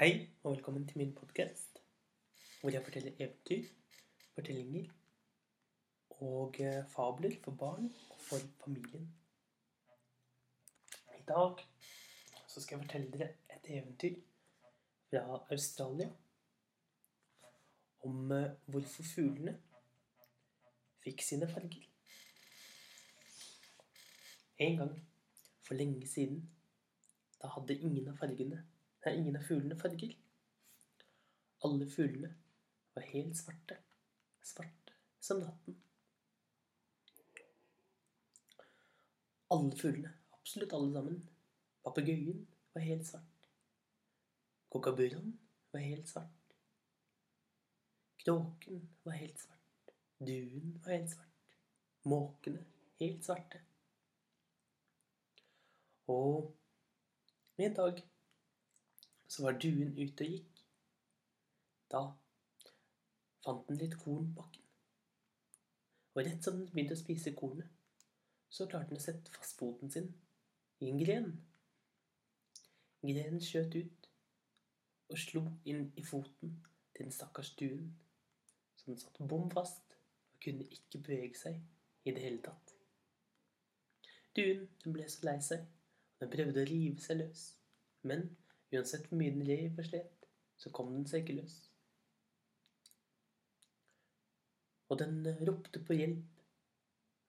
Hei, og velkommen til min podkast, hvor jeg forteller eventyr, fortellinger og eh, fabler for barn og for familien. I dag så skal jeg fortelle dere et eventyr fra Australia om eh, hvorfor fuglene fikk sine farger. En gang for lenge siden, da hadde ingen av fargene Nei, ingen av fuglene farger. Alle fuglene var helt svarte. Svarte som natten. Alle fuglene, absolutt alle sammen. Papegøyen var helt svart. Kokaburraen var helt svart. Kråken var helt svart. Duen var helt svart. Måkene helt svarte. Og en dag så var duen ute og gikk. Da fant den litt korn på bakken. Og rett som den begynte å spise kornet, så klarte den å sette fast foten sin i en gren. Grenen skjøt ut og slo inn i foten til den stakkars duen, så den satt bom fast og kunne ikke bevege seg i det hele tatt. Duen den ble så lei seg, den prøvde å rive seg løs, men Uansett hvor mye den rev og slet, så kom den seg ikke løs. Og den ropte på hjelp,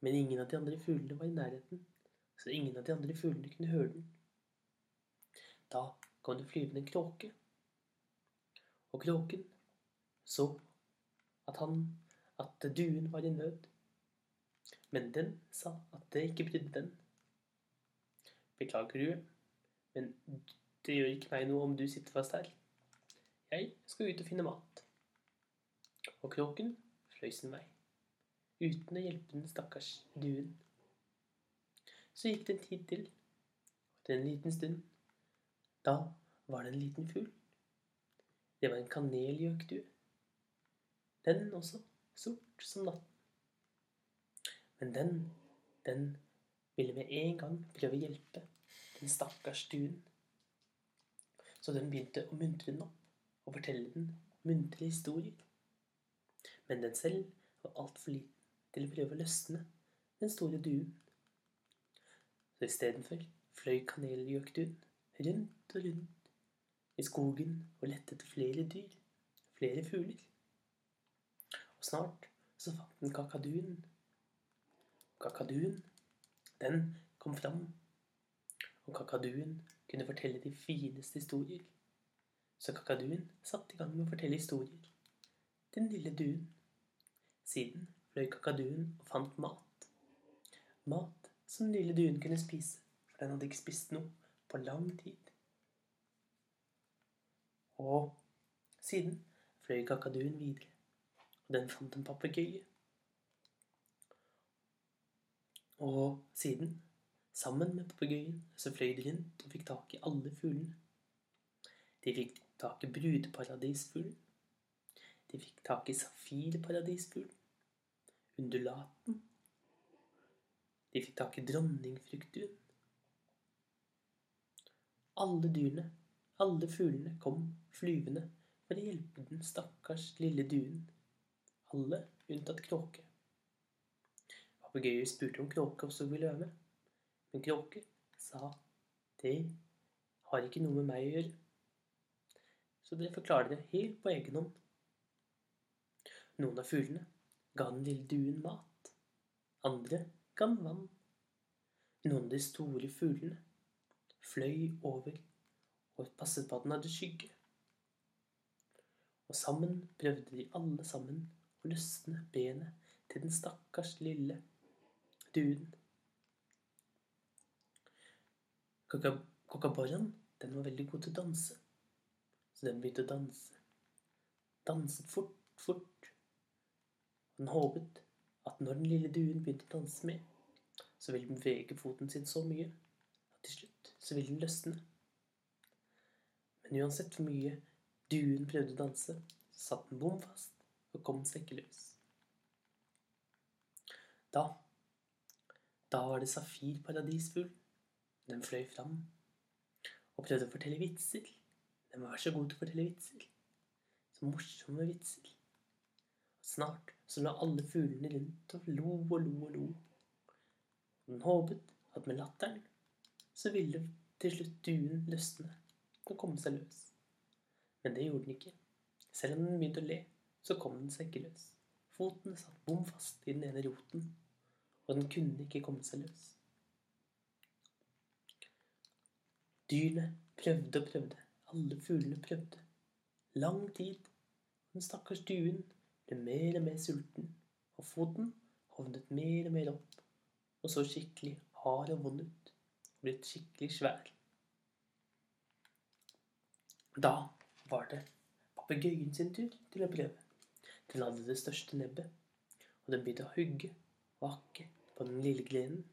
men ingen av de andre fuglene var i nærheten, så ingen av de andre fuglene kunne høre den. Da kom det flyvende en kråke, og kråken så at han at duen var i nød. Men den sa at det ikke brydde den. Beklager, du, men det gjør ikke meg noe om du sitter fast her. Jeg skal ut og finne mat. Og kråken fløy sin vei, uten å hjelpe den stakkars duen. Så gikk det en tid til, og etter en liten stund, da var det en liten fugl. Det var en kanelgjøkdue. Den også sort som natten. Men den, den ville med en gang prøve å hjelpe den stakkars duen så den begynte å muntre den opp og fortelle den muntre historier. Men den selv var altfor liten til å prøve å løsne den store duen. Så istedenfor fløy kanelgjøkduen rundt og rundt i skogen og lette etter flere dyr, flere fugler. Og snart så fant den kakaduen. Kakaduen, den kom fram, og kakaduen kunne fortelle de fineste historier. Så kakaduen satte i gang med å fortelle historier. Den lille duen. Siden fløy kakaduen og fant mat. Mat som den lille duen kunne spise, for den hadde ikke spist noe på lang tid. Og siden fløy kakaduen videre, og den fant en papegøye. Og siden Sammen med papegøyen så fløy de rundt og fikk tak i alle fuglene. De fikk tak i brudeparadisfuglen. De fikk tak i safirparadisfuglen. Undulaten. De fikk tak i dronningfruktduen. Alle dyrene, alle fuglene, kom flyvende for å hjelpe den stakkars lille duen. Alle unntatt kråke. Papegøyen spurte om kråke også ville med. Men Kråke sa det har ikke noe med meg å gjøre. Så dere forklarer det helt på egen hånd. Noen av fuglene ga den lille duen mat. Andre ga den vann. Noen av de store fuglene fløy over og passet på at den hadde skygge. Og sammen prøvde de alle sammen å løsne benet til den stakkars lille duen. Kookaburraen, den var veldig god til å danse. Så den begynte å danse. Danset fort, fort. Den håpet at når den lille duen begynte å danse med, så ville den bevege foten sin så mye at til slutt så ville den løsne. Men uansett hvor mye duen prøvde å danse, så satt den bom fast og kom seg ikke løs. Da Da var det safirparadisfugl den fløy fram og prøvde å fortelle vitser. Den var så god til å fortelle vitser. Så morsomme vitser. Snart så la alle fuglene rundt og lo og lo og lo. Den håpet at med latteren så ville til slutt duen løsne og komme seg løs. Men det gjorde den ikke. Selv om den begynte å le, så kom den seg ikke løs. Foten satt bom fast i den ene roten, og den kunne ikke komme seg løs. Dyrene prøvde og prøvde. Alle fuglene prøvde. Lang tid. Den stakkars duen ble mer og mer sulten, og foten hovnet mer og mer opp, og så skikkelig hard og vond ut, og blitt skikkelig svær. Da var det papegøyen sin tur til å prøve. Den hadde det største nebbet, og den begynte å hugge og hakke på den lille grenen.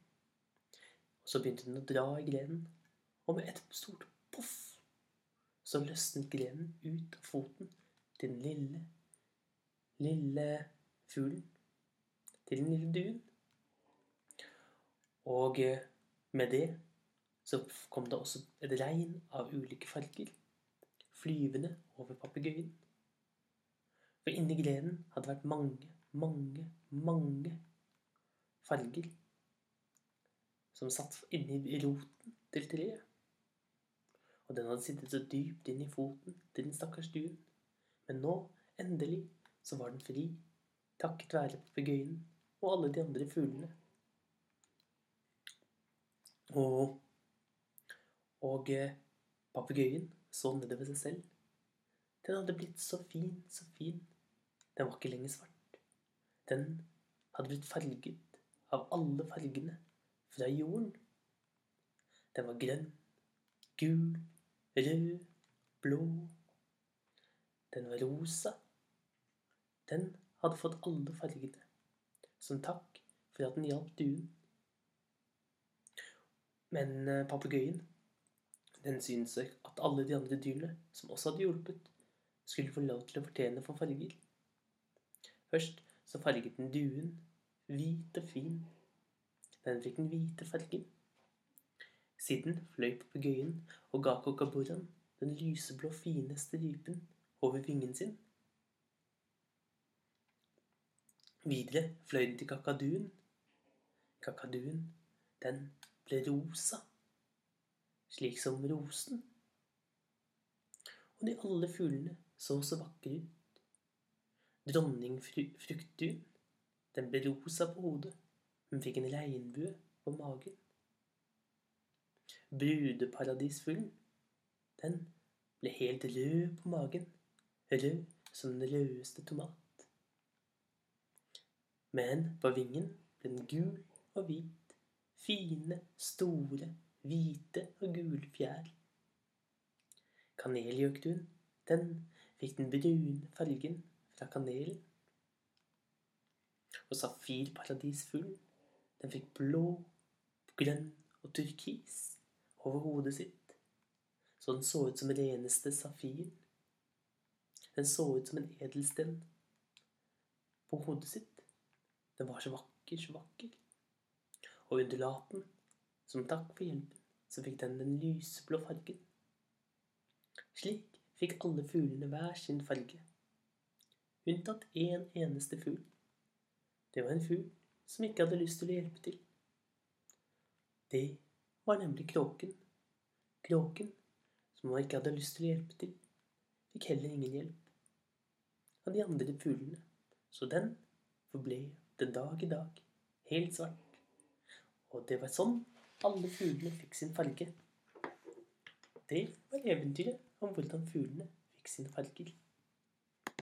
Og så begynte den å dra i grenen, og med et stort poff så løsnet grenen ut av foten til den lille, lille fuglen. Til den lille duen. Og eh, med det så kom det også et regn av ulike farger flyvende over papegøyen. For inni grenen hadde det vært mange, mange, mange farger som satt inni roten til treet. Og den hadde sittet så dypt inn i foten til den stakkars duen. Men nå, endelig, så var den fri, takket være papegøyen og alle de andre fuglene. Og, og eh, papegøyen så nedover seg selv. Den hadde blitt så fin, så fin. Den var ikke lenger svart. Den hadde blitt farget av alle fargene fra jorden. Den var grønn, gul, rød, blå. Den var rosa. Den hadde fått alle fargene, som takk for at den hjalp duen. Men eh, papegøyen, den syntes at alle de andre dyrene, som også hadde hjulpet, skulle få lov til å fortjene for farger. Først så farget den duen hvit og fin. Den fikk den hvite fargen. Siden fløy papegøyen og ga Kokaboran den lyseblå, fine stripen over vingen sin. Videre fløy den til kakaduen. Kakaduen, den ble rosa, slik som rosen. Og de alle fuglene så så vakre ut. Dronningfruktduen, den ble rosa på hodet. Hun fikk en regnbue på magen brudeparadisfuglen, den ble helt rød på magen. Rød som den rødeste tomat. Men på vingen ble den gul og hvit. Fine, store, hvite og gule fjær. Kanelgjøkduen, den fikk den brune fargen fra kanelen. Og safirparadisfuglen, den fikk blå, grønn og turkis over hodet sitt, så den så ut som reneste safir. Den så ut som en edelsten på hodet sitt. Den var så vakker, så vakker. Og undulaten, som takk for hjelpen, så fikk den den lyseblå fargen. Slik fikk alle fuglene hver sin farge, unntatt én en eneste fugl. Det var en fugl som ikke hadde lyst til å hjelpe til. Det var nemlig kråken. Kråken, som han ikke hadde lyst til å hjelpe til, fikk heller ingen hjelp av de andre fuglene, så den forble den dag i dag helt svart. Og det var sånn alle fuglene fikk sin farge. Det var eventyret om hvordan fuglene fikk sine farger.